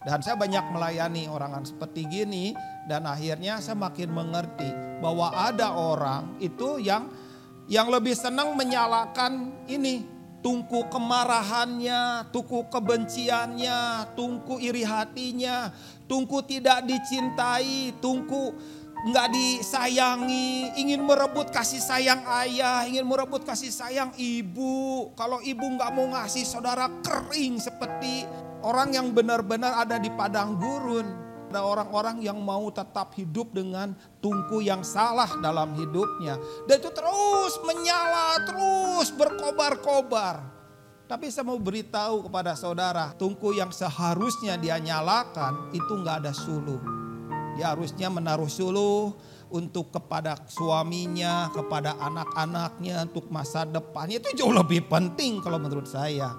Dan saya banyak melayani orang seperti gini dan akhirnya saya makin mengerti bahwa ada orang itu yang yang lebih senang menyalakan ini tungku kemarahannya, tungku kebenciannya, tungku iri hatinya, tungku tidak dicintai, tungku nggak disayangi, ingin merebut kasih sayang ayah, ingin merebut kasih sayang ibu. Kalau ibu nggak mau ngasih saudara kering seperti orang yang benar-benar ada di padang gurun. Ada orang-orang yang mau tetap hidup dengan tungku yang salah dalam hidupnya. Dan itu terus menyala, terus berkobar-kobar. Tapi saya mau beritahu kepada saudara, tungku yang seharusnya dia nyalakan itu nggak ada suluh. Dia harusnya menaruh suluh untuk kepada suaminya, kepada anak-anaknya, untuk masa depannya itu jauh lebih penting kalau menurut saya.